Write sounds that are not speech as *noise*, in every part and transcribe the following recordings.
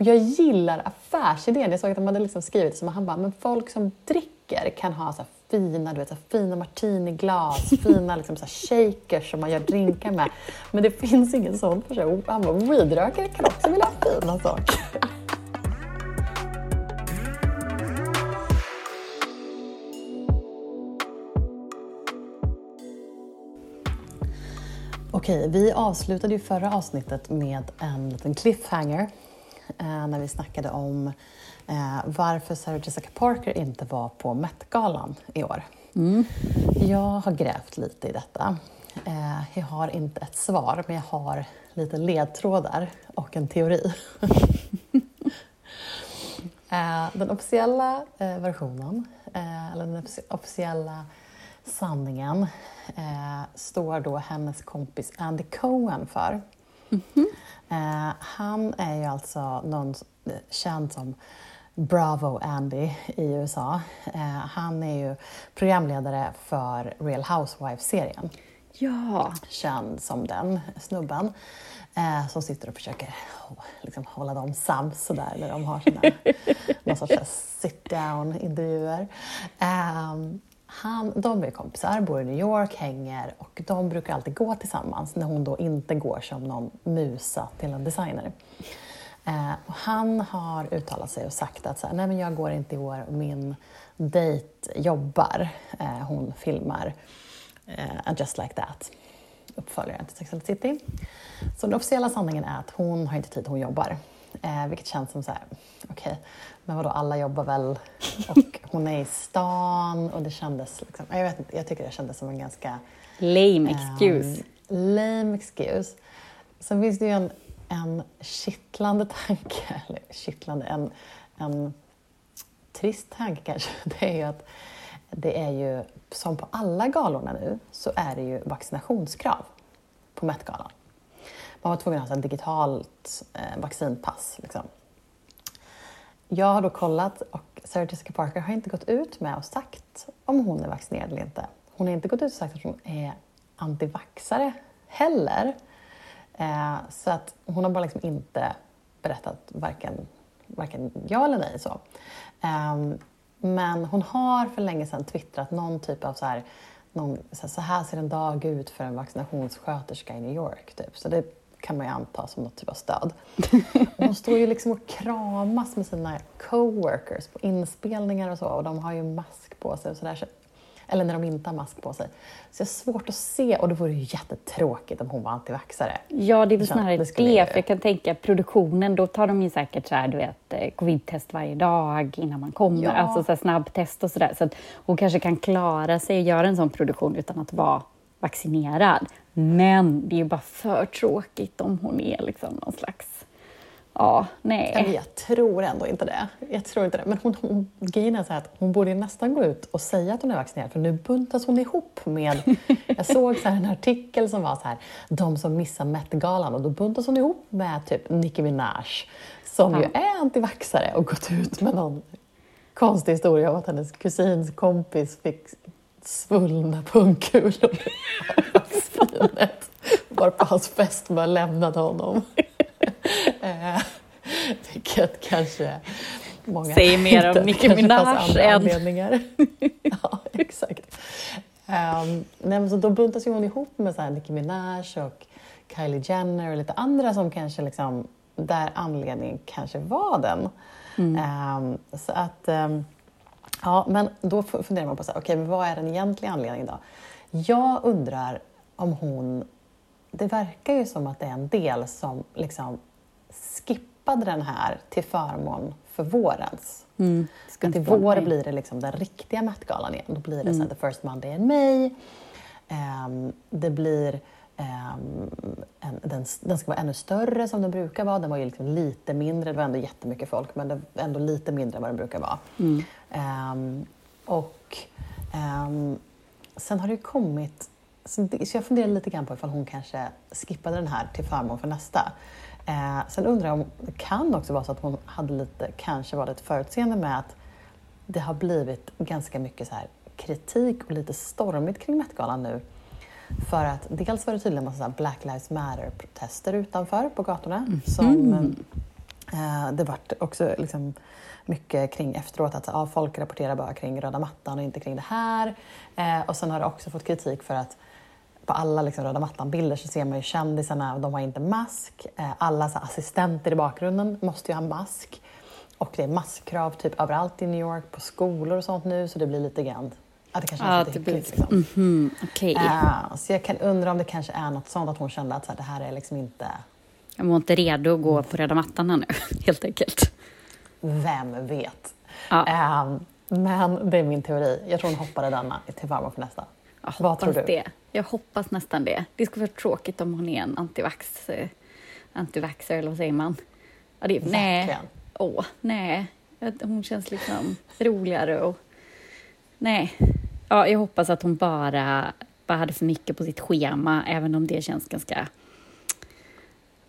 Jag gillar affärsidén. Jag såg att de hade liksom skrivit som han bara, men folk som dricker kan ha så fina, du vet, så fina martiniglas, *laughs* fina liksom, så shakers som man gör drinkar med. Men det finns ingen sån för sig. Han bara, weedrökare kan också vilja ha fina saker. Okej, vi avslutade ju förra avsnittet med en liten cliffhanger när vi snackade om eh, varför Sarah Jessica Parker inte var på Met-galan i år. Mm. Jag har grävt lite i detta. Eh, jag har inte ett svar, men jag har lite ledtrådar och en teori. *laughs* eh, den officiella eh, versionen, eh, eller den officiella sanningen eh, står då hennes kompis Andy Cohen för. Mm -hmm. eh, han är ju alltså någon känd som Bravo Andy i USA. Eh, han är ju programledare för Real Housewives-serien. Ja. Känd som den snubben eh, som sitter och försöker liksom, hålla dem sams sådär när de har sina *laughs* någon sorts sit-down-intervjuer. Um, han, de är kompisar, bor i New York, hänger och de brukar alltid gå tillsammans när hon då inte går som någon musa till en designer. Eh, och han har uttalat sig och sagt att så här, nej men jag går inte i år, min dejt jobbar. Eh, hon filmar eh, Just Like That, uppföljaren till Sex and the City. Så den officiella sanningen är att hon har inte tid, hon jobbar. Eh, vilket känns som så här, okej, okay, men vadå, alla jobbar väl och *laughs* hon är i stan och det kändes liksom, jag vet inte, jag tycker det kändes som en ganska... Lame excuse. Um, lame excuse. Sen finns det ju en, en kittlande tanke, *laughs* eller kittlande, en, en trist tanke kanske, *laughs* det är ju att det är ju, som på alla galorna nu, så är det ju vaccinationskrav på Met-galan. Man var tvungen att ha ett digitalt eh, vaccinpass. Liksom. Jag har då kollat och Sarah Jessica Parker har inte gått ut med och sagt om hon är vaccinerad eller inte. Hon har inte gått ut och sagt att hon är antivaxare heller. Eh, så att hon har bara liksom inte berättat varken, varken ja eller nej. Så. Eh, men hon har för länge sedan twittrat någon typ av så här, någon, så här ser en dag ut för en vaccinationssköterska i New York. Typ. Så det kan man ju anta som något typ av stöd. *laughs* hon står ju liksom och kramas med sina coworkers på inspelningar och så och de har ju mask på sig och sådär. Eller när de inte har mask på sig. Så jag har svårt att se, och det vore ju jättetråkigt om hon var antivaxare. Ja, det är väl snarare det, det för jag kan tänka produktionen, då tar de ju säkert så här, du vet, eh, covid-test varje dag innan man kommer, ja. alltså så här snabbtest och sådär. Så att hon kanske kan klara sig och göra en sån produktion utan att vara vaccinerad. Men det är bara för tråkigt om hon är liksom någon slags... Ja, nej. Ja, jag tror ändå inte det. Jag tror inte det. Men hon, hon, grejen är så att hon borde nästan gå ut och säga att hon är vaccinerad för nu buntas hon ihop med... *laughs* Jag såg så en artikel som var så här, de som missar Met-galan och då buntas hon ihop med typ Nicki Minaj som ja. ju är antivaxare och gått ut med någon konstig historia om att hennes kusins kompis fick svullna pungkulor av vaccinet varpå hans fästmö lämnade honom. eh, vilket kanske många Säger mer om Nicki Minaj än... anledningar. ja, exakt. Um, nej, så då buntas ju hon ihop med så här Nicki Minaj och Kylie Jenner och lite andra som kanske liksom, där anledningen kanske var den. Mm. Um, så att um, Ja, men då funderar man på så här, okay, men vad är den egentliga anledningen då? Jag undrar om hon... Det verkar ju som att det är en del som liksom skippade den här till förmån för vårens. Mm, att i vår blir det liksom den riktiga Met-galan igen. Då blir det mm. så här, the first Monday in May. Um, det blir en, den, den, ska vara ännu större som den brukar vara. Den var ju liksom lite mindre, det var ändå jättemycket folk, men det var ändå lite mindre än vad den brukar vara. Mm. Um, och um, sen har det ju kommit, så, så jag funderar lite grann på ifall hon kanske skippade den här till förmån för nästa. Uh, sen undrar jag om det kan också vara så att hon hade lite, kanske var lite förutseende med att det har blivit ganska mycket så här kritik och lite stormigt kring Met-galan nu för att dels var det tydligen en massa Black Lives Matter-protester utanför på gatorna mm. som Eh, det vart också liksom mycket kring efteråt att ja, folk rapporterar bara kring röda mattan och inte kring det här. Eh, och sen har det också fått kritik för att på alla liksom, röda mattan-bilder så ser man ju kändisarna, de har inte mask. Eh, alla så, assistenter i bakgrunden måste ju ha mask. Och det är maskkrav typ överallt i New York, på skolor och sånt nu, så det blir lite grann att det kanske är Ja, lite det blir- hyckligt. Liksom. Mhm, Okej. Eh, så jag kan undra om det kanske är något sånt, att hon kände att så här, det här är liksom inte... Jag var inte redo att gå på röda mattan här nu, *laughs* helt enkelt. Vem vet? Ja. Eh, men det är min teori. Jag tror hon hoppade denna till förmån för nästa. Jag Vad tror du? det. Jag hoppas nästan det. Det skulle vara tråkigt om hon är en antivax, eh, antivaxer, eller vad säger man? Ja, det, nej, åh, nej. Hon känns liksom roligare och... Nej. Ja, jag hoppas att hon bara, bara hade för mycket på sitt schema, även om det känns ganska...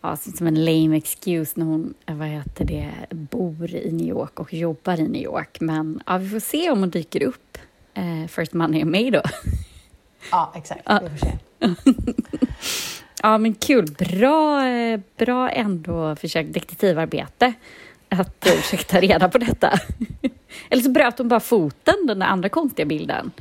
Ja, som en lame excuse när hon eh, vad heter det, bor i New York och jobbar i New York. Men ja, vi får se om hon dyker upp. Eh, First Money and May då. Ja, exakt. Ja. Vi får se. *laughs* Ja, men kul. Bra, eh, bra ändå försök detektivarbete att eh, försöka ta reda på detta. *laughs* Eller så bröt hon bara foten, den där andra konstiga bilden.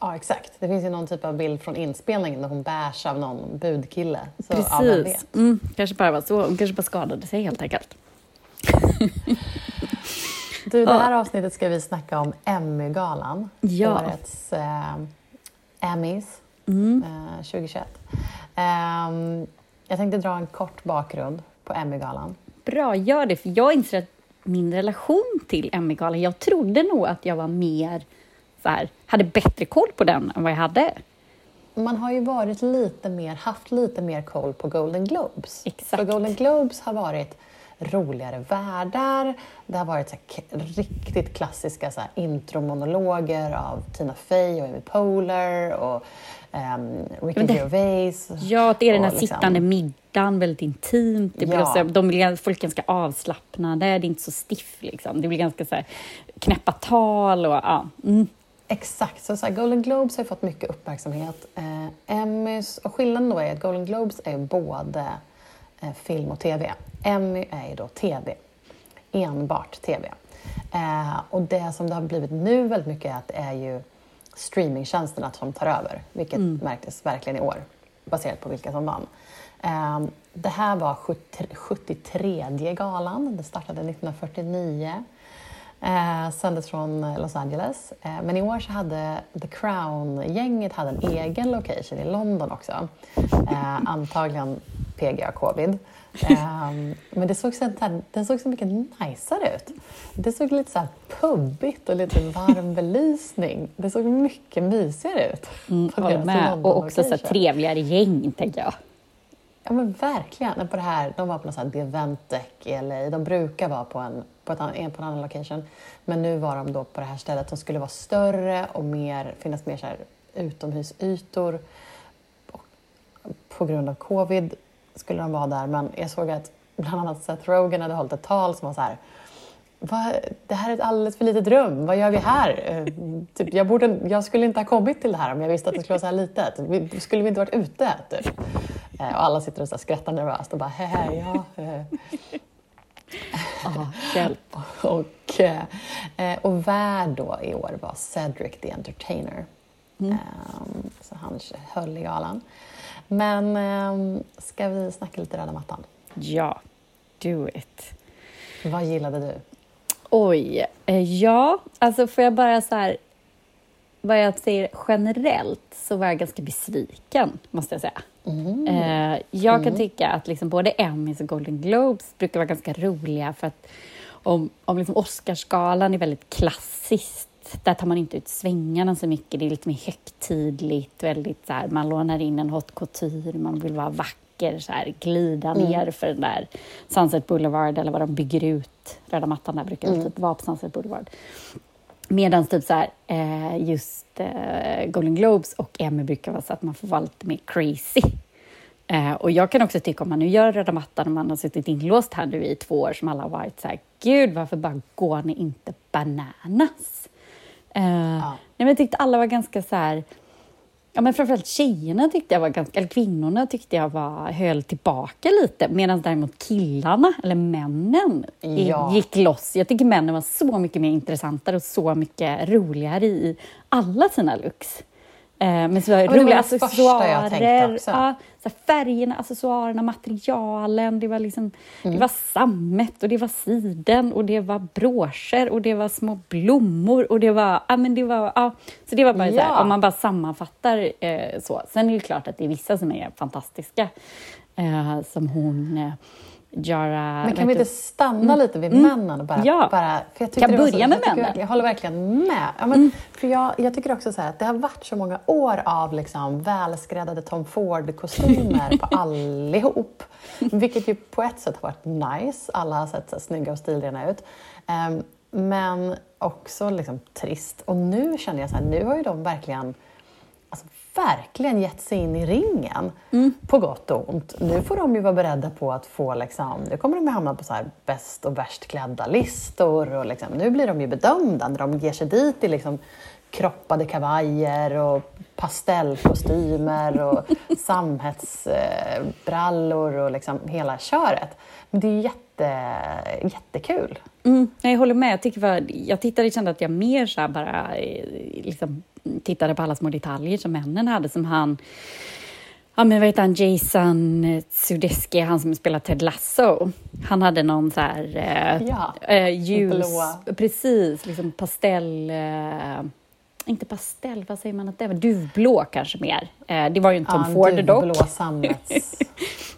Ja, exakt. Det finns ju någon typ av bild från inspelningen där hon bärs av någon budkille. Så, Ja, Precis. vet? Mm, kanske bara var så. Hon kanske bara skadade sig helt enkelt. *laughs* Du, det Ja. här avsnittet ska vi snacka om Emmy-galan. Ja. Årets eh, Emmys Mm. eh, 2021. Ehm, jag tänkte dra en kort bakgrund på Emmy-galan. Bra, gör det. För jag inser att min relation till Emmygalan, jag trodde nog att jag var mer så här, hade bättre koll på den än vad jag hade. Man har ju varit lite mer, haft lite mer koll på Golden Globes. Exakt. För Golden Globes har varit roligare världar. Det har varit så riktigt klassiska så intromonologer av Tina Fey och Amy Poehler och um, Ricky Men det- Gervais. Ja, det är den här liksom- sittande middagen, väldigt intimt. Det blir Ja. också, de blir, folk är ganska avslappnade, det är inte så stiff. Liksom. Det blir ganska så här, knäppa tal och ja. Mm. Exakt, så, så här, Golden Globes har fått mycket uppmärksamhet. Eh, Emmys, och skillnaden då är att Golden Globes är både eh, film och TV. Emmy är ju då TV, enbart TV. Eh, och det som det har blivit nu väldigt mycket är att det är ju streamingtjänsterna som tar över, vilket märktes verkligen i år, baserat på vilka som vann. Eh, det här var 70, 73 galan, det startade 1949. Eh, sändes från Los Angeles. Eh, men i år så hade The Crown-gänget hade en egen location i London också. Eh, antagligen PGA covid. *laughs* Eh, men det såg, så här, den såg så mycket najsare ut. Det såg lite så här pubbigt och lite varm *laughs* belysning. Det såg mycket mysigare ut. Mm, håller med. Och också så trevligare gäng, tänker jag. Ja men verkligen. På det här, de var på något sånt här The Event Deck i LA. De brukar vara på en, på, ett, på en annan location. Men nu var de då på det här stället som skulle vara större och mer, finnas mer så här utomhusytor. Och på grund av covid skulle de vara där. Men jag såg att bland annat Seth Rogen hade hållit ett tal som var så här Va, det här är ett alldeles för litet rum, vad gör vi här? Eh, typ, jag, borde, jag skulle inte ha kommit till det här om jag visste att det skulle vara så här litet. Vi, skulle vi inte varit ute? Typ. Eh, och alla sitter och så skrattar nervöst och bara hehe, ja. eh." Ja, hjälp. *laughs* Och, eh, och värd då i år var Cedric the Entertainer. Mm. Ehm, så han höll i galan. Men ehm, ska vi snacka lite röda mattan? Ja, do it. Vad gillade du? Oj, eh, ja, alltså får jag bara så här... Vad jag säger generellt så var jag ganska besviken, måste jag säga. Mm. Eh, jag kan tycka att liksom både Emmys och Golden Globes brukar vara ganska roliga för att om, om liksom Oscarsgalan är väldigt klassiskt, där tar man inte ut svängarna så mycket, det är lite mer högtidligt, väldigt så här, man lånar in en haute couture, man vill vara vacker, så här, glida ner för den där Sunset Boulevard eller vad de bygger ut, röda mattan där brukar mm. typ vara på Sunset Boulevard. Medan typ så här, eh, just eh, Golden Globes och Emmy brukar vara så att man får vara lite mer crazy. Eh, och jag kan också tycka om man nu gör röda mattan och man har suttit inlåst här nu i två år som alla har varit så här, gud varför bara går ni inte bananas? Eh, Ja. nej, jag tyckte alla var ganska så här, Ja, men framförallt tjejerna tyckte jag var ganska, eller kvinnorna tyckte jag var, höll tillbaka lite, medan däremot killarna, eller männen, ja. gick loss. Jag tycker männen var så mycket mer intressantare och så mycket roligare i alla sina looks. Eh, men så ja, roliga accessoarer, ja, så färgerna, accessoarerna, materialen. Det var, liksom, mm. det var sammet och det var siden och det var broscher och det var små blommor och det var... Ja, men det var ja, så det var bara ja. så här, om man bara sammanfattar eh, så. Sen är det klart att det är vissa som är fantastiska, eh, som hon eh, göra... Men kan vi inte stanna mm. lite vid mm. männen? Och bara, ja. bara, för jag kan börja så, med jag männen. Jag, håller verkligen med. Ja, men, mm. för jag, jag tycker också så här, att det har varit så många år av liksom, välskräddade Tom Ford-kostymer på *laughs* allihop. Vilket ju på ett sätt har varit nice. Alla har sett så här, snygga och stilrena ut. Um, men också liksom, trist. Och nu känner jag så här, nu har ju de verkligen verkligen gett sig in i ringen, mm. på gott och ont. Nu får de ju vara beredda på att få, liksom, nu kommer de ju hamna på så här bäst och värst klädda-listor och liksom, nu blir de ju bedömda när de ger sig dit i liksom kroppade kavajer och pastellkostymer och *laughs* samhällsbrallor och liksom hela köret. Men det är ju jätte, jättekul. Mm, jag håller med. Jag, tycker jag tittade och kände att jag mer så bara eh, liksom, tittade på alla små detaljer som männen hade, som han Ja, men vad heter han? Jason Sudeski, han som spelar Ted Lasso. Han hade någon så här... Eh, ja, eh, ljus... Blå. Precis, liksom pastell... Eh, inte pastell, vad säger man att det var? Duvblå kanske mer. Eh, det var ju en Tom ja, Ford dock. Duvblå sammets... *laughs*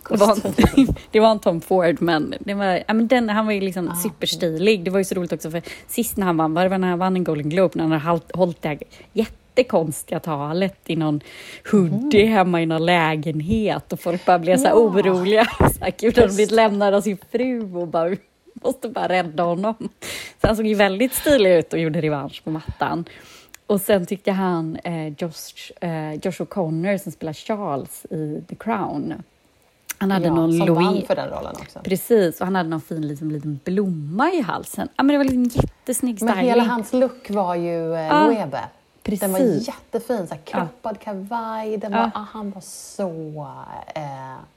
det, var en, *laughs* det var en Tom Ford, men, det var, ja, men den, han var ju liksom ah, superstilig. Det var ju så roligt också, för sist när han vann, var det när han vann en Golden Globe, när han hade hållit det här jättekonstiga talet i någon hoodie mm. hemma i någon lägenhet och folk bara blev så här ja. oroliga. *laughs* Så här, Gud, han blivit lämnad av sin fru och bara måste bara rädda honom. Så han såg ju väldigt stilig ut och gjorde revansch på mattan. Och sen tyckte han eh, Josh, eh, Josh O'Connor som spelar Charles i The Crown. Han hade ja, någon som Louis... vann för den rollen också. Precis, och han hade någon fin liksom, liten blomma i halsen. Ja, men det var liksom jättesnygg styling. Men hela hans look var ju eh, ja, Loewe. Precis. Den var jättefin, så här, kroppad ja. kavaj. Den var, ah, han var så eh,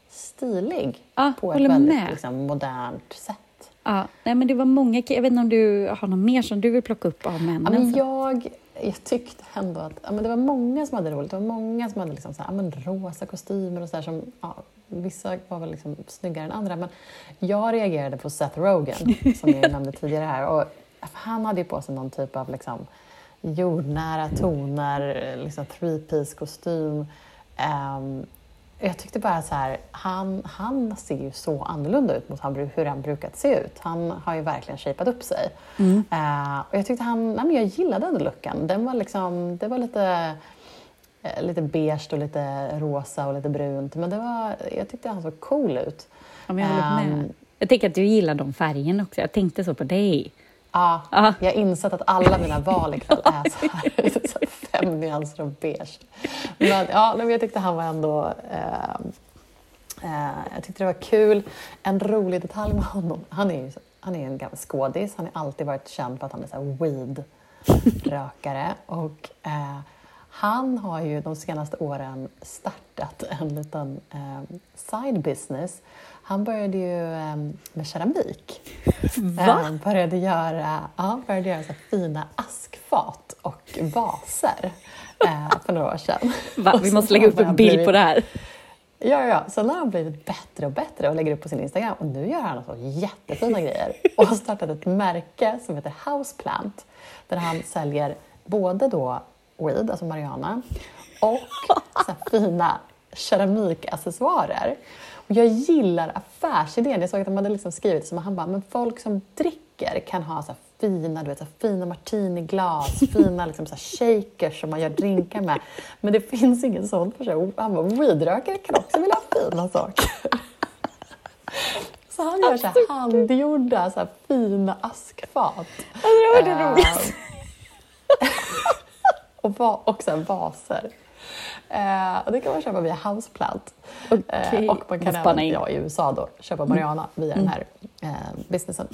stilig ah, på ett väldigt liksom, modernt sätt. Ja, nej, men det var många, jag vet inte om du har något mer som du vill plocka upp av männen? Ja, men jag, jag tyckte ändå att ja, men det var många som hade roligt. Det var många som hade liksom så här, ja, men rosa kostymer och så här, som ja, Vissa var väl liksom snyggare än andra, men jag reagerade på Seth Rogen, *laughs* som jag nämnde tidigare här. Och han hade ju på sig någon typ av liksom, jordnära toner, liksom three-piece kostym. Um, jag tyckte bara så här, han, han ser ju så annorlunda ut mot hur han brukat se ut. Han har ju verkligen shapat upp sig. Mm. Uh, och jag tyckte han, nej men jag gillade den looken. Den var liksom, det var lite, uh, lite beige och lite rosa och lite brunt. Men det var, jag tyckte han såg cool ut. Ja, men jag håller med. Um, jag tänker att du gillar de färgerna också. Jag tänkte så på dig. Ja, ah. jag har insett att alla mina val ikväll är så här, *laughs* fem nyanser av beige. Men, ja, men jag tyckte han var ändå... Eh, eh, jag tyckte det var kul. En rolig detalj med honom, han är ju han är en gammal skådis. Han har alltid varit känd för att han är så weed-rökare. Och, eh, han har ju de senaste åren startat en liten eh, side business han började ju um, med keramik. *laughs* Va? Han började göra, ja, började göra så fina askfat och vaser uh, för några år sedan. *laughs* Va? Vi måste lägga upp en bild blivit, på det här. Ja, ja, sen har han blivit bättre och bättre och lägger upp på sin Instagram och nu gör han så jättefina grejer och har startat ett märke som heter Houseplant där han säljer både då weed, alltså marijuana, och så fina keramikaccessoarer. Jag gillar affärsidén. Jag såg att de hade liksom skrivit som han bara, men folk som dricker kan ha så fina, du vet, så fina martiniglas, *laughs* fina liksom så shakers som man gör drinkar med. Men det finns ingen sån för sig. Han bara, weedrökare kan också vilja ha fina saker. Så han gör så här handgjorda så här fina askfat. Alltså det var det uh, *laughs* och, va och så vaser. Eh, och det kan man köpa via Houseplant. Okay. Eh, och man kan även ja, i USA då, köpa Mariana via mm. den här eh, businessen.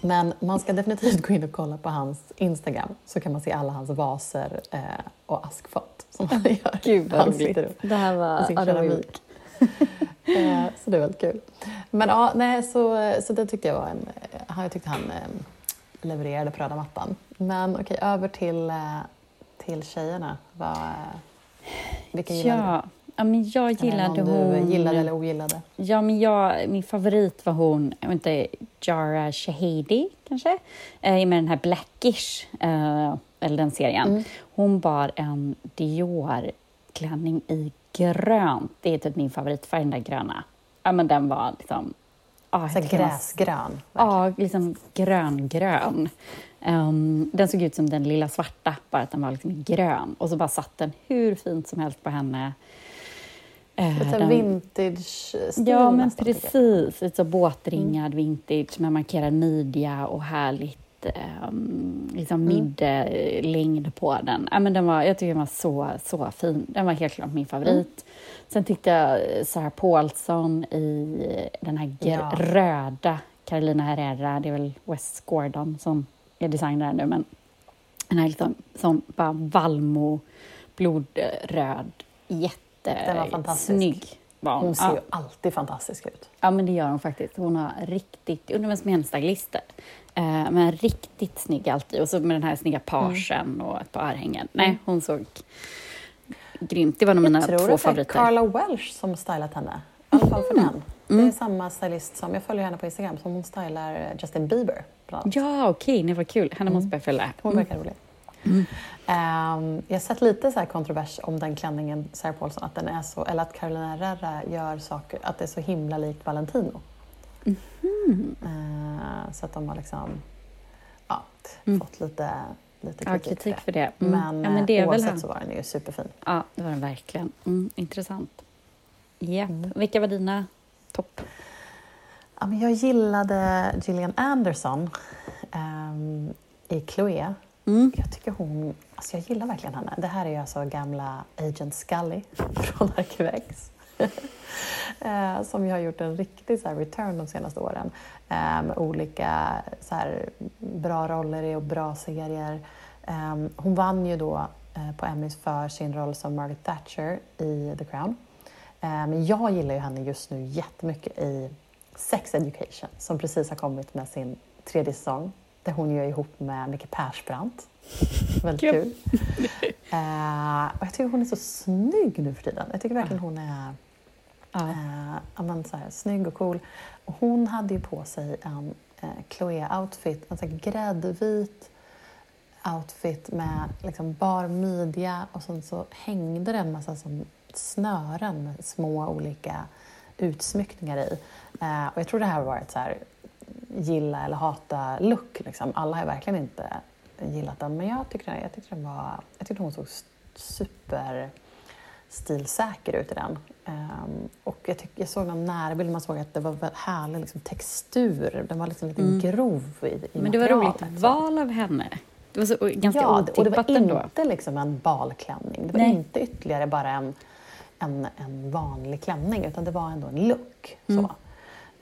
Men man ska definitivt gå in och kolla på hans Instagram så kan man se alla hans vaser eh, och askfat som han gör. *laughs* Gud vad roligt. Det här var sin keramik. *laughs* eh, så det är väldigt kul. Men ja, nej, så, så det tyckte jag var en... Jag tyckte han eh, levererade på röda mattan. Men okej, över till, eh, till tjejerna. Vad, vilka gillade ja. du? Ja, men jag gillade hon... du gillade eller ogillade? Ja, men jag, min favorit var hon, inte, Jara Shahidi kanske? Eh, med den här Blackish, eh, eller den serien. Mm. Hon bar en Dior-klänning i grönt. Det är typ min favoritfärg, den där gröna. Ja, men den var liksom... Ah, Så gräsgrön? Ja, liksom grön-grön. Um, den såg ut som den lilla svarta, bara att den var liksom grön. Och så bara satt den hur fint som helst på henne. Uh, Lite vintage-stil Ja, men precis. Lite så båtringad mm. vintage med markerad midja och härligt um, liksom mm. midlängd på den. Ja, men den var, jag tycker den var så, så fin. Den var helt klart min favorit. Mm. Sen tyckte jag Sarah Paulson i den här ja. röda Carolina Herrera, det är väl West Gordon som är designer nu, men den här liksom, som bara vallmo, blodröd, jättesnygg. Var hon. ser ja. ju alltid fantastisk ut. Ja, men det gör hon faktiskt. Hon har riktigt, undrar vem som är hennes stylister. Eh, men riktigt snygg alltid. Och så med den här snygga pagen mm. och ett par örhängen. Nej, mm. hon såg grymt. Det var nog mina två favoriter. Jag tror det är Carla Welsh som stylat henne. I alla fall för den. Det är mm. samma stylist som, jag följer henne på Instagram, som hon stylar Justin Bieber. Ja, okej, okay. det var kul. Henne måste jag följa. Hon mm. verkar rolig. Mm. Um, jag har sett lite så kontrovers om den klänningen, Sarah Paulson, att den är så, eller att Carolina Herrera gör saker, att det är så himla likt Valentino. Mm. Uh, så att de har liksom ja, mm. fått lite, lite kritik, ja, kritik för det. Mm. Men, ja, men det är oavsett väl så var den ju superfin. Ja, det var den verkligen. Mm, intressant. Yep. Mm. Vilka var dina topp? Ja, men jag gillade Gillian Anderson um, i Chloé. Mm. Jag tycker hon... Alltså jag gillar verkligen henne. Det här är ju alltså gamla Agent Scully *laughs* från Arkivex. uh, *laughs* som ju har gjort en riktig så här, return de senaste åren. Med olika så här, bra roller i och bra serier. Um, hon vann ju då uh, på Emmys för sin roll som Margaret Thatcher i The Crown. Men jag gillar ju henne just nu jättemycket i Sex Education som precis har kommit med sin tredje säsong där hon gör ihop med Micke Persbrandt. *laughs* Väldigt kul. uh, och jag tycker hon är så snygg nu för tiden. Jag tycker verkligen hon är uh, men, så här, snygg och cool. Och hon hade ju på sig en uh, Chloé-outfit, en så här gräddvit outfit med liksom bar midja och sen så hängde det en massa som snören med små olika utsmyckningar i. Eh, och jag tror det här har varit så här, gilla eller hata-look. Liksom. Alla har verkligen inte gillat den, men jag tyckte, jag tyckte, den var, jag tyckte hon såg super stilsäker ut i den. Um, och jag, tyck, jag såg någon närbild man såg att det var väldigt härlig liksom, textur. Den var liksom lite mm. grov i, i Men det var roligt val av henne. Det var så, ganska ja, otippat och det var ändå. inte liksom en balklänning. Det var Nej. inte ytterligare bara en en, en vanlig klänning utan det var ändå en look. Mm. Så.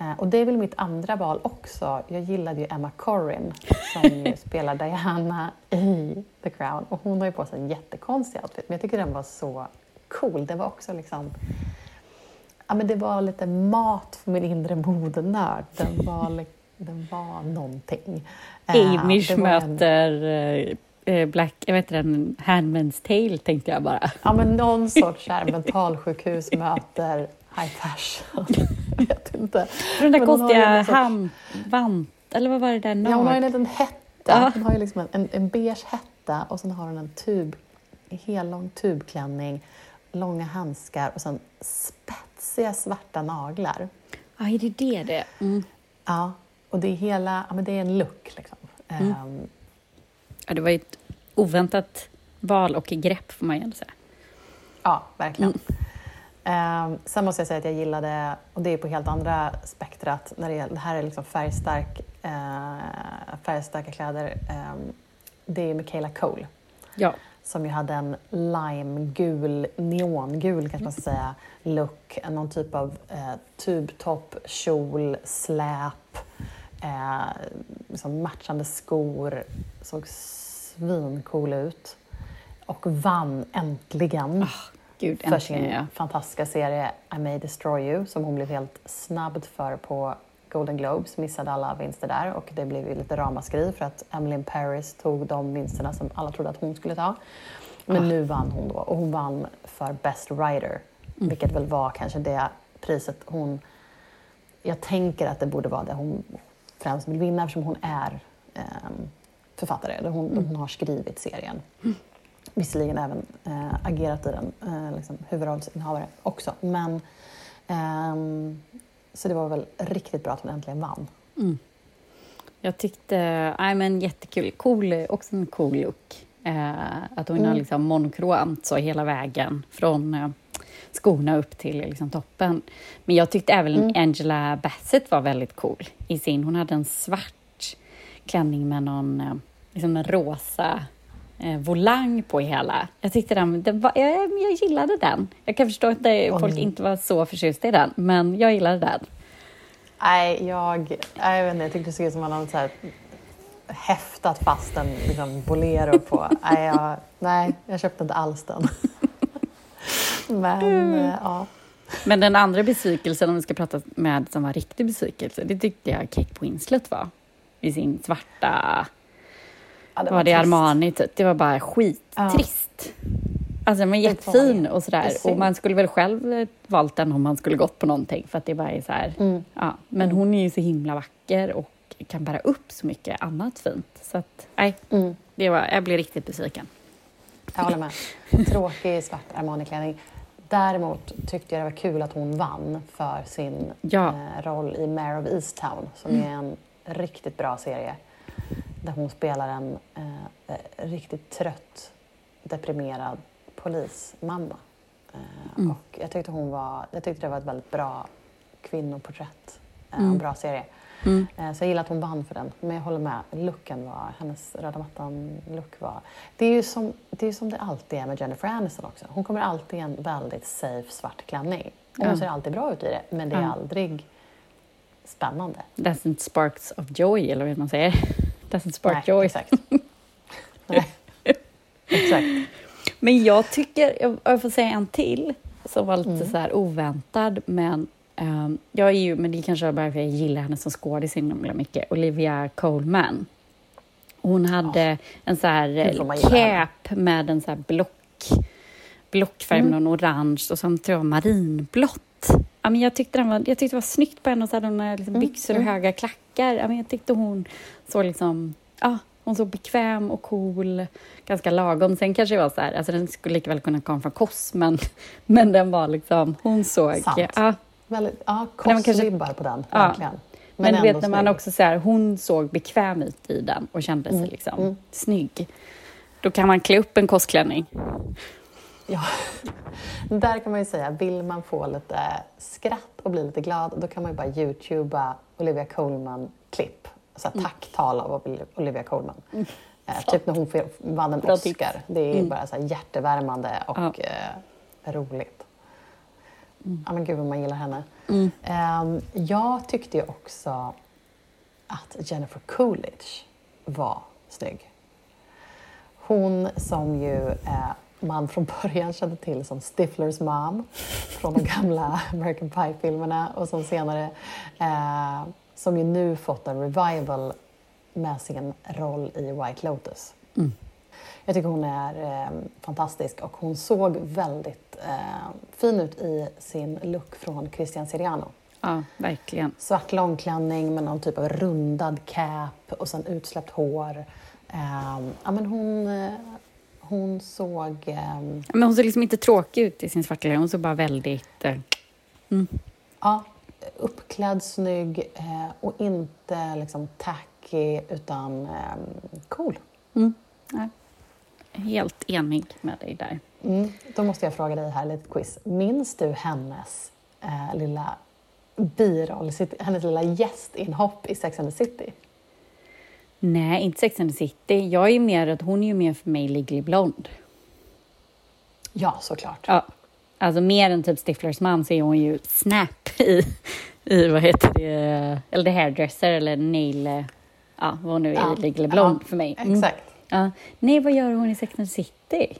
Eh, och det är väl mitt andra val också. Jag gillade ju Emma Corrin som *laughs* spelar Diana i The Crown och hon har ju på sig en jättekonstig outfit men jag tycker den var så cool. Det var också liksom Ja, men det var lite mat för min inre modenörd. Den var, den var någonting. Amish uh, möter en... Eh, Black, jag vet inte, Handman's Tale tänkte jag bara. Ja, men någon sorts här mentalsjukhus möter high fashion. *laughs* jag vet inte. den där konstiga handvant, eller vad var det där? Ja, hon har en liten hetta. Ja. Hon har ju liksom en, en beige hetta och sen har hon en tub, en hel lång tubklänning, långa handskar och sen spetsiga svarta naglar. Ja, är det det det mm. Ja, och det är hela, ja men det är en look liksom. Mm. Um, Ja, det var ett oväntat val och grepp, får man ju ändå säga. Ja, verkligen. Mm. Um, sen måste jag säga att jag gillade, och det är på helt andra spektrat, när det, det här är liksom färgstark, uh, färgstarka kläder, um, det är Michaela Cole. Ja. som ju hade en limegul, neongul kanske man ska säga, look. Någon typ av eh, tubtopp, kjol, släp, eh, liksom matchande skor. Såg svincool ut. Och vann äntligen oh, Gud, för sin ja. fantastiska serie I may destroy you som hon blev helt snabbad för på Golden Globes, missade alla vinster där och det blev ju lite ramaskri för att Emily Paris tog de vinsterna som alla trodde att hon skulle ta. Men ah. nu vann hon då och hon vann för Best Writer, mm. vilket väl var kanske det priset hon... Jag tänker att det borde vara det hon främst vill vinna eftersom hon är eh, författare, eller hon, mm. hon har skrivit serien. Mm. Visserligen även äh, agerat i den, äh, liksom, huvudrollsinnehavare också. Men, ähm, så det var väl riktigt bra att hon äntligen vann. Mm. Jag tyckte, nej men jättekul, cool, också en cool look. Äh, att hon mm. har liksom monokromt så hela vägen från skorna upp till liksom, toppen. Men jag tyckte även mm. Angela Bassett var väldigt cool i sin, hon hade en svart klänning med någon liksom en rosa eh, volang på hela. Jag tyckte den, den var, jag, jag gillade den. Jag kan förstå att det, folk inte var så förtjusta i den, men jag gillade den. Nej, jag, jag, vet inte, jag tyckte det såg ut som att man hade så här, häftat fast en liksom, bolero på. nej, jag, nej, jag köpte inte alls den. *laughs* men, mm. Eh, ja. Men den andra besvikelsen, om vi ska prata med som var riktig besvikelse, det tyckte jag Kate Winslet var. I sin svarta Ja, det var, var det Armani, typ. Det var bara skittrist. Ja. Alltså var jättefin och sådär. Och man skulle väl själv valt den om man skulle gått på någonting för att det bara är så här. Mm. Ja. Men mm. hon är ju så himla vacker och kan bära upp så mycket annat fint. Så att, nej, mm. det var, jag blev riktigt besviken. Jag håller med. *laughs* Tråkig svart Armani-klänning. Däremot tyckte jag det var kul att hon vann för sin ja. eh, roll i Mare of Easttown som mm. är en riktigt bra serie där hon spelar en eh, riktigt trött, deprimerad polismamma. Eh, mm. Och jag tyckte, hon var, jag tyckte det var ett väldigt bra kvinnoporträtt eh, mm. en bra serie. Mm. Eh, så jag gillar att hon vann för den. Men jag håller med, looken var, hennes röda mattan-look var... Det är ju som det, är som det alltid är med Jennifer Aniston också. Hon kommer alltid i en väldigt safe svart klänning. Och hon ser alltid bra ut i det, men det är aldrig spännande. Doesn't sparks of joy, eller vad man säger. *laughs* Doesn't spark Nej, joy. Exakt. *laughs* Nej. exakt. Men jag tycker, jag får säga en till som var lite mm. så här oväntad, men um, jag är ju, men det kanske bara för att jag gillar henne som skådis så himla mycket, Olivia Colman. Hon hade oh, en så här cap med en så här block, blockfärg med mm. någon orange och som tror jag marinblått. Ja, men jag, tyckte den var, jag tyckte det var snyggt på henne, och så hade hon liksom mm. byxor och mm. höga klackar. Ja, men jag tyckte hon såg liksom, ja, hon såg bekväm och cool, ganska lagom. Sen kanske det var så här, alltså den skulle lika väl kunna komma från Koss, men, *laughs* men den var liksom, hon såg... Sant. Ja, Väldigt, ja Koss-vibbar på den, verkligen. Ja. Men, men du vet när man också så här, hon såg bekväm ut i den och kände sig mm. liksom mm. snygg. Då kan man klä upp en kostklänning. Ja, *laughs* där kan man ju säga, vill man få lite skratt och bli lite glad, då kan man ju bara youtuba Olivia Colman-klipp så här, mm. tacktal av Olivia Colman. Mm. Eh, typ när hon vann en Bra Oscar. Tips. Det är mm. bara så här hjärtevärmande och ja. eh, roligt. Mm. Ja, men gud vad man gillar henne. Mm. Eh, jag tyckte ju också att Jennifer Coolidge var snygg. Hon som ju eh, man från början kände till som Stiflers mom från de gamla *laughs* American Pie-filmerna och som senare eh, som ju nu fått en revival med sin roll i White Lotus. Mm. Jag tycker hon är eh, fantastisk och hon såg väldigt eh, fin ut i sin look från Christian Siriano. Ja, verkligen. Svart långklänning med någon typ av rundad cap och sen utsläppt hår. Eh, ja, men hon, eh, hon såg... Eh, men hon såg liksom inte tråkig ut i sin svarta klänning, hon såg bara väldigt... Eh, mm. Ja, uppklädd, snygg eh, och inte liksom tacky utan eh, cool. Helt enig med dig där. Mm. Då måste jag fråga dig här, lite quiz. Minns du hennes eh, lilla biroll, hennes lilla gästinhopp i Sex and the City? Nej, inte Sex and the City. Jag är mer att hon är ju mer för mig Legally Blonde. Ja, såklart. Ja. Alltså mer än typ Stiflers man så är hon ju Snap i, i vad heter det, eller The Hairdresser eller Nail, ja vad hon nu är Ja. Legally Blonde Ja, för mig. Mm. Exakt. Ja. Nej, vad gör hon i Sex and the City?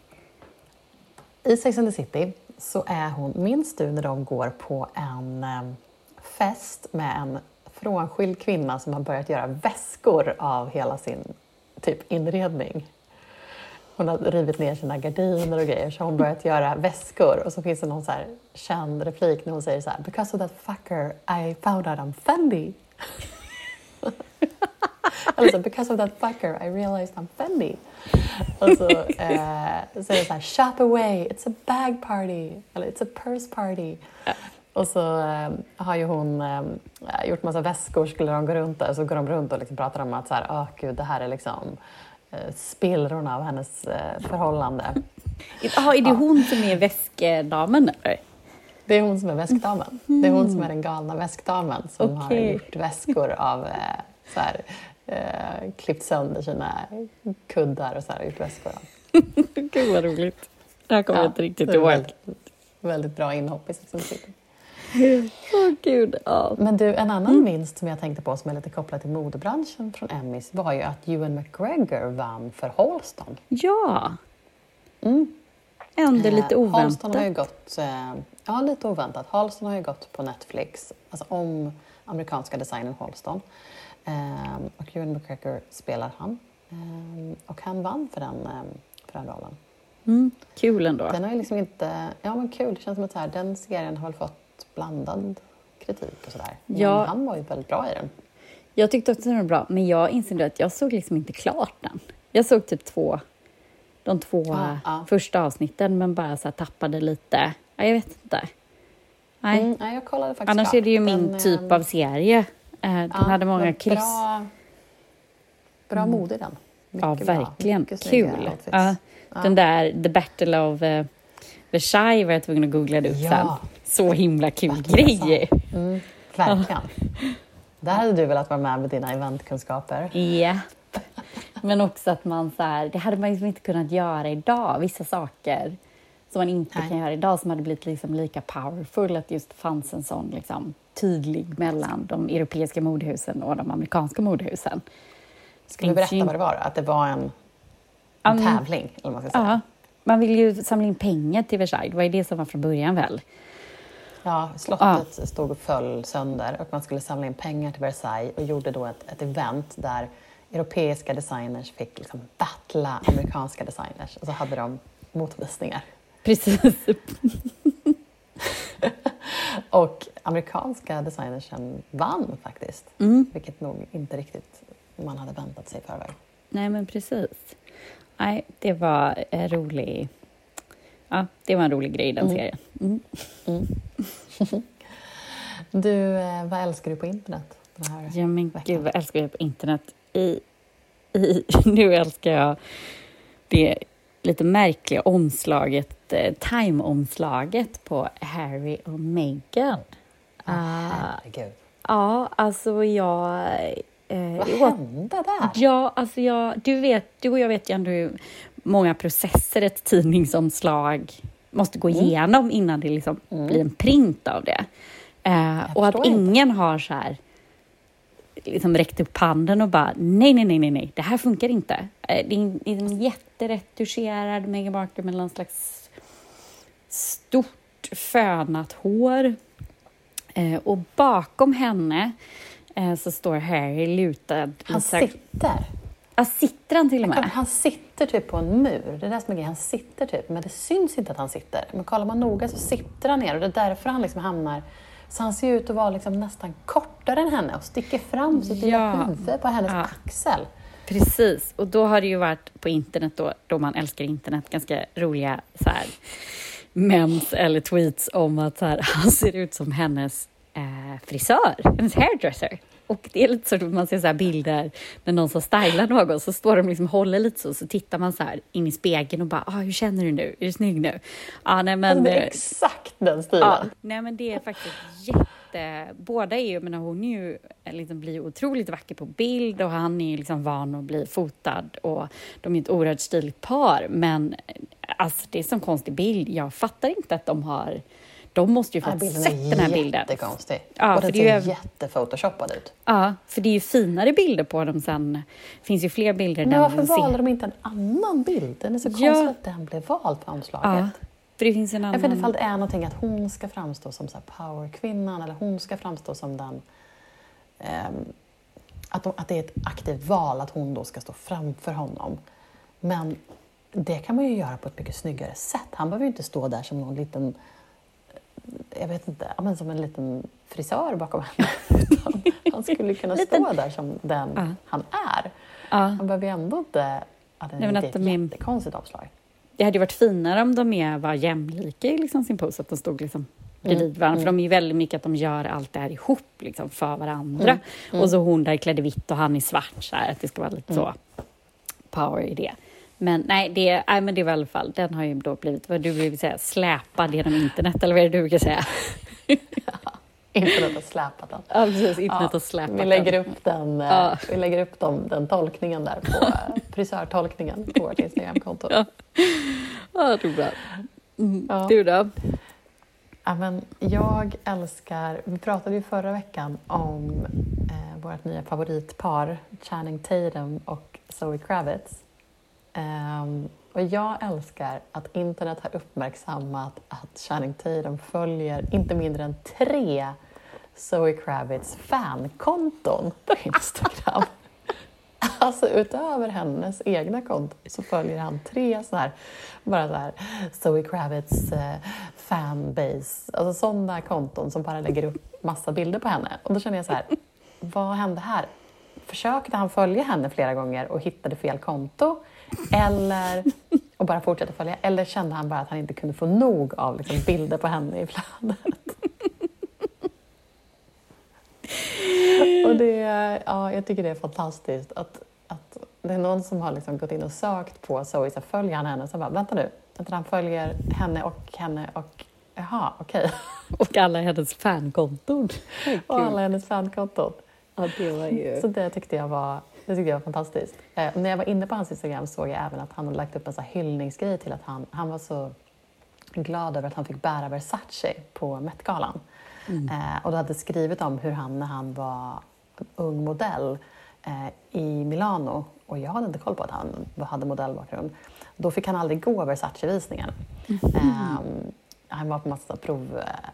I Sex and the City så är hon, minns du när de går på en ehm, fest med en frånskild kvinna som har börjat göra väskor av hela sin typ inredning? Hon har rivit ner sina gardiner och grejer så har hon börjat göra väskor och så finns det någon så här känd replik när hon säger så här Because of that fucker I found out I'm Fendi. *laughs* Eller så, because of that fucker I realized I'm Fendi. Och så, eh, så är det så här, shop away, it's a bag party, eller it's a purse party. Och så eh, har ju hon eh, gjort massa väskor, skulle de gå runt där, så går de runt och liksom pratar om att så här, åh gud, det här är liksom eh, spillrorna av hennes eh, förhållande. Jaha, är det hon som är väskedamen eller? Det är hon som är väskdamen. Det är hon som är den galna väskdamen som har Okej. gjort väskor av så här, eh, klippt sönder sina kuddar och så här, gjort väskor av. *laughs* Gud vad roligt. Det här kommer jag inte riktigt ihåg. Väldigt, väldigt bra inhopp i Sex and the City. Åh gud, ja. Men du, en annan vinst som jag tänkte på som är lite kopplad till modebranschen från Emmys var ju att Ewan McGregor vann för Halston. Ja, Mm. ändå lite Eh, Halston har ju oväntat. gått, eh, ja lite oväntat, Halston har ju gått på Netflix, alltså om amerikanska designern Halston. Eh, och Ewan McGregor spelar han. Eh, och han vann för den, eh, för den rollen. Mm, kul ändå. Den har ju liksom inte, ja men kul, det känns som att här, den serien har väl fått blandad kritik och sådär. Men Ja. han var ju väldigt bra i den. Jag tyckte också den var bra, men jag insåg att jag såg liksom inte klart den. Jag såg typ två, de två Ja, ja. första avsnitten, men bara så tappade lite. Ja, jag vet inte. Nej. Mm, nej, jag kollade faktiskt Annars klart. är det ju min Den, typ av serie. Eh, Den ja, hade många kryss. Bra, bra mode i den. ja, Mycket bra. verkligen. Kul. Ja, Ja. Den där The Battle of eh, Versailles var jag tvungen att googla det upp Ja. sen. Så himla kul grej. Versailles. Mm, verkligen. Där hade du velat vara med med dina eventkunskaper. Ja. Men också att man så här, det hade man liksom inte kunnat göra idag, vissa saker som man inte Nej. kan göra idag som hade blivit liksom lika powerful, att just fanns en sån liksom tydlig mellan de europeiska modehusen och de amerikanska modehusen. Ska du berätta vad det var? Att det var en, Ja, en men- tävling? Eller man ska säga. Ja, man vill ju samla in pengar till Versailles, det var ju det som var från början väl? Ja, slottet stod och föll sönder och man skulle samla in pengar till Versailles och gjorde då ett, ett event där europeiska designers fick liksom battla amerikanska designers och så hade de motvisningar. Precis. *laughs* Och amerikanska designersen vann faktiskt, Mm. vilket nog inte riktigt man hade väntat sig i förväg. Nej, men precis. Nej, det var en rolig... Ja, det var en rolig grej den Mm. serien. Mm. *laughs* Du, eh, vad älskar du på internet? Den här Ja, men veckan? gud vad älskar jag på internet. I, i, *laughs* nu älskar jag det lite märkliga omslaget, eh, time-omslaget på Harry och Meghan. Ah, Ah, herregud. ja, alltså jag... Eh, Vad hände där? Ja, alltså jag, du, vet, du och jag vet ju ändå hur många processer ett tidningsomslag måste gå Mm. igenom innan det liksom Mm. blir en print av det. Eh, och att inte. ingen har så här liksom räckt upp handen och bara nej, nej, nej, nej, nej, det här funkar inte. Eh, det är en, en jätteretuscherad Meghan Markle med någon slags stort fönat hår. Eh, och bakom henne eh, så står Harry lutad. Han sitter. Ja, sitter han till och med? Han sitter typ på en mur. Det är det som är grejen. Han sitter typ, men det syns inte att han sitter. Men kollar man noga så sitter han ner och det är därför han liksom hamnar... Så han ser ut att vara liksom nästan kortare än henne och sticker fram sitt lilla Ja. huvud på hennes Ja. axel. Precis, och då har det ju varit på internet då, då man älskar internet, ganska roliga så här, memes eller tweets om att så här, *laughs* han ser ut som hennes eh, frisör, hennes hairdresser. Och det är lite så att man ser så bilder när någon som stylar någon så står de liksom håller lite så, så tittar man så in i spegeln och bara, ah, hur känner du nu? Är du snygg nu? Ja, nej men... Det är eh, exakt den stilen. nej men det är faktiskt jätte... Båda är ju, men hon är ju, liksom blir otroligt vacker på bild och han är liksom van att bli fotad och de är ett oerhört stiligt par. Men alltså det är sån konstig bild. Jag fattar inte att de har de måste ju fått ja, sett den här bilden. Jättekonstig. Ja, och den ser ju... jättephotoshopad ut. Ja, för det är ju finare bilder på dem sen. Det finns ju fler bilder. Men varför valde de inte en annan bild? Den är så konstigt ja. att den blev vald på omslaget. Ja, för det finns en annan... Jag vet inte ifall det är någonting att hon ska framstå som så powerkvinnan eller hon ska framstå som den... Um, att, de, att det är ett aktivt val att hon då ska stå framför honom. Men det kan man ju göra på ett mycket snyggare sätt. Han behöver ju inte stå där som någon liten jag vet inte, men som en liten frisör bakom henne. *laughs* han skulle kunna stå där som den ja. han är. Ja. Han behöver ju ändå inte... Ja, det är ett min... jättekonstigt omslag. Det hade ju varit finare om de är, var jämlika i liksom sin pose, att de stod liksom bredvid mm. varandra. Mm. För de är ju väldigt mycket att de gör allt det här ihop liksom, för varandra. Mm. Mm. Och så hon där klädd i vitt och han i svart, så här, att det ska vara lite så mm. power i det. Men nej, det, nej, men det var i alla fall, den har ju då blivit, vad du vill säga, släpad genom internet, eller vad är det du brukar säga? ja, *laughs* internet har släpat den. Ja, precis, internet ja, har släpat vi lägger upp den. Eh, ja. Vi lägger upp dem, den tolkningen där, på *laughs* eh, frisörtolkningen på vårt Instagramkonto. Ja, ja det är bra. Mm. Ja. Du då? Ja, men jag älskar, vi pratade ju förra veckan om eh, vårt nya favoritpar, Channing Tatum och Zoe Kravitz. Um, och jag älskar att internet har uppmärksammat att Channing Tatum följer inte mindre än tre Zoe Kravitz fankonton på Instagram. *laughs* alltså utöver hennes egna konton så följer han tre sådana här, bara så här, Zoe Kravitz eh, fanbase, alltså sådana konton som bara lägger upp massa bilder på henne. Och då känner jag så här, vad hände här? Försökte han följa henne flera gånger och hittade fel konto? Eller, och bara fortsätta följa. Eller kände han bara att han inte kunde få nog av liksom, bilder på henne i flödet? *laughs* och det, ja, jag tycker det är fantastiskt att, att det är någon som har liksom gått in och sökt på Zoe, så följer han henne? Så bara, vänta nu, vänta, han följer henne och henne och Jaha, okej. Okay. *laughs* Och alla hennes fankonton. och alla hennes fankonton. Ja, det var ju... Så det tyckte jag var det tyckte jag var fantastiskt. Eh, när jag var inne på hans Instagram såg jag även att han hade lagt upp en så hyllningsgrej till att han, han var så glad över att han fick bära Versace på Met-galan. Mm. Eh, och du hade skrivit om hur han när han var ung modell eh, i Milano, och jag hade inte koll på att han hade modellbakgrund, då fick han aldrig gå Versace-visningen. Mm. Eh, han var på massa prov eh,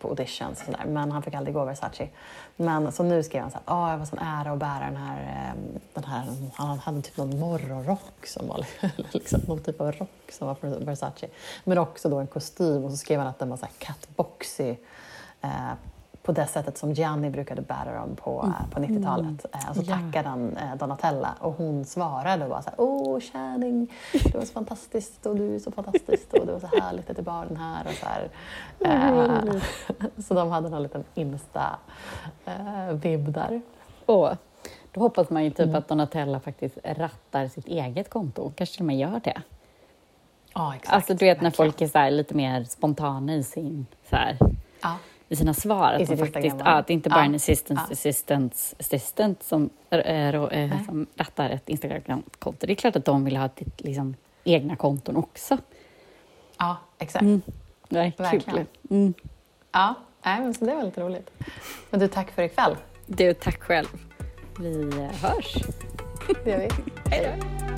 på auditions och sådär, men han fick aldrig gå Versace. Men så nu skrev han så här, oh, jag var sån ära att bära den här, eh, den här, han hade typ någon morgonrock som var *laughs* liksom, någon typ av rock som var från Versace. Men också då en kostym och så skrev han att den var så här catboxy eh, på det sättet som Gianni brukade bära dem på, mm. på 90-talet. Mm. Eh, och så tackade han eh, Donatella och hon svarade och var så här, Åh, Channing, det var så fantastiskt och du är så fantastisk och det var så härligt att du bar den här. Och så, här. Mm. *laughs* så de hade en liten Insta-vibb där. Åh. Då hoppas man ju typ mm. att Donatella faktiskt rattar sitt eget konto, kanske till och med gör det. Ja, exakt. Alltså du vet när folk är så lite mer spontana i sin så här, ja i sina svar. Att, faktiskt, ja, att det inte bara är en assistant, ja. assistant, assistant som, äh, äh, som rattar ett Instagram-konto. Det är klart att de vill ha ett, liksom, egna konton också. Ja, exakt. Mm. Nej, Verkligen. Mm. Ja, nej, men så det var lite roligt. Men du, tack för ikväll. Du, tack själv. Vi hörs. Det gör vi. *laughs* Hej då.